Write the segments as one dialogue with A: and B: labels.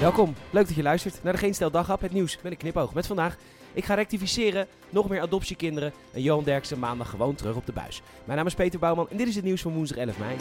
A: Welkom, leuk dat je luistert naar de Geen Stel het nieuws met een knipoog. Met vandaag, ik ga rectificeren, nog meer adoptiekinderen en Johan Derksen maandag gewoon terug op de buis. Mijn naam is Peter Bouwman en dit is het nieuws van woensdag 11 mei.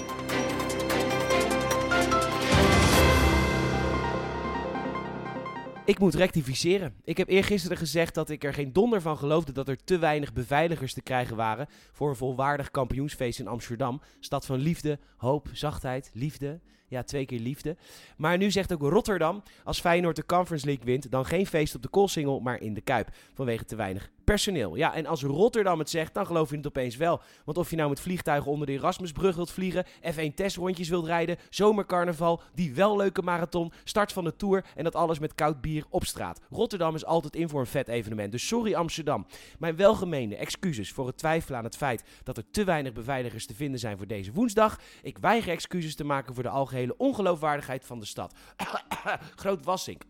A: Ik moet rectificeren. Ik heb eergisteren gezegd dat ik er geen donder van geloofde dat er te weinig beveiligers te krijgen waren voor een volwaardig kampioensfeest in Amsterdam. Stad van liefde, hoop, zachtheid, liefde. Ja, twee keer liefde. Maar nu zegt ook Rotterdam, als Feyenoord de Conference League wint, dan geen feest op de Koolsingel, maar in de Kuip. Vanwege te weinig personeel. Ja, en als Rotterdam het zegt, dan geloof je het opeens wel. Want of je nou met vliegtuigen onder de Erasmusbrug wilt vliegen, F1 testrondjes wilt rijden, zomercarnaval, die wel leuke marathon, start van de Tour en dat alles met koud bier op straat. Rotterdam is altijd in voor een vet evenement. Dus sorry Amsterdam. Mijn welgemeende excuses voor het twijfelen aan het feit dat er te weinig beveiligers te vinden zijn voor deze woensdag. Ik weiger excuses te maken voor de algehele ongeloofwaardigheid van de stad. Groot Wassink.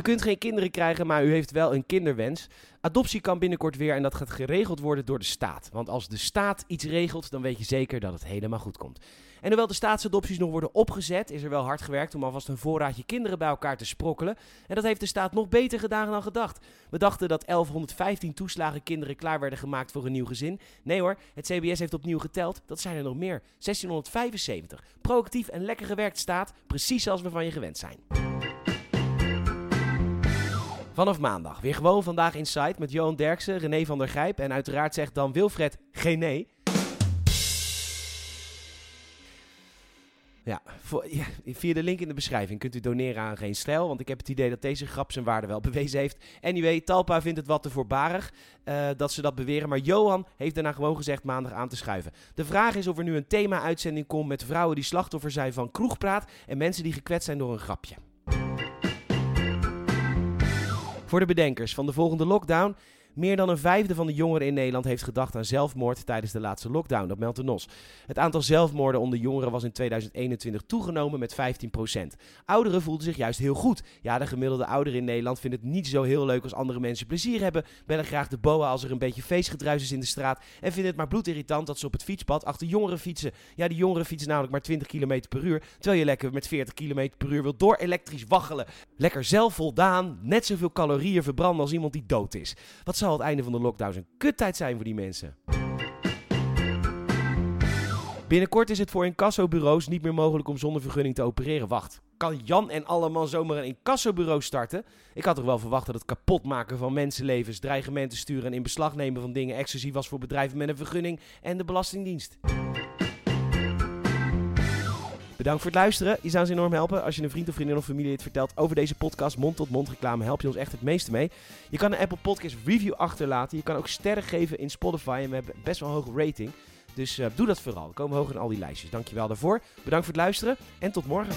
A: U kunt geen kinderen krijgen, maar u heeft wel een kinderwens. Adoptie kan binnenkort weer en dat gaat geregeld worden door de staat. Want als de staat iets regelt, dan weet je zeker dat het helemaal goed komt. En hoewel de staatsadopties nog worden opgezet, is er wel hard gewerkt om alvast een voorraadje kinderen bij elkaar te sprokkelen. En dat heeft de staat nog beter gedaan dan gedacht. We dachten dat 1115 toeslagen kinderen klaar werden gemaakt voor een nieuw gezin. Nee hoor, het CBS heeft opnieuw geteld. Dat zijn er nog meer. 1675. Proactief en lekker gewerkt staat, precies zoals we van je gewend zijn. Vanaf maandag weer gewoon vandaag Inside met Johan Derksen, René van der Gijp en uiteraard zegt dan Wilfred geen nee. Ja, voor, via de link in de beschrijving kunt u doneren aan Geen Stijl. Want ik heb het idee dat deze grap zijn waarde wel bewezen heeft. Anyway, Talpa vindt het wat te voorbarig uh, dat ze dat beweren. Maar Johan heeft daarna gewoon gezegd maandag aan te schuiven. De vraag is of er nu een thema-uitzending komt met vrouwen die slachtoffer zijn van kroegpraat. En mensen die gekwetst zijn door een grapje. Voor de bedenkers van de volgende lockdown. Meer dan een vijfde van de jongeren in Nederland heeft gedacht aan zelfmoord tijdens de laatste lockdown. Dat meldt de NOS. Het aantal zelfmoorden onder jongeren was in 2021 toegenomen met 15%. Ouderen voelden zich juist heel goed. Ja, de gemiddelde ouder in Nederland vindt het niet zo heel leuk als andere mensen plezier hebben. Bellen graag de boa als er een beetje feestgedruis is in de straat. En vinden het maar bloedirritant dat ze op het fietspad achter jongeren fietsen. Ja, die jongeren fietsen namelijk maar 20 km per uur. Terwijl je lekker met 40 km per uur wilt door elektrisch waggelen. Lekker zelf voldaan, net zoveel calorieën verbranden als iemand die dood is. Wat zal het einde van de lockdown een kuttijd zijn voor die mensen. Binnenkort is het voor incassobureaus niet meer mogelijk om zonder vergunning te opereren. Wacht, kan Jan en Alleman zomaar een incassobureau starten? Ik had toch wel verwacht dat het kapotmaken van mensenlevens, dreigementen sturen en in beslag nemen van dingen exclusief was voor bedrijven met een vergunning en de Belastingdienst. Bedankt voor het luisteren. Je zou ons enorm helpen als je een vriend of vriendin of familie het vertelt over deze podcast. Mond-tot-mond reclame help je ons echt het meeste mee. Je kan een Apple Podcast review achterlaten. Je kan ook sterren geven in Spotify en we hebben best wel een hoge rating. Dus uh, doe dat vooral. We komen hoger in al die lijstjes. Dankjewel daarvoor. Bedankt voor het luisteren en tot morgen.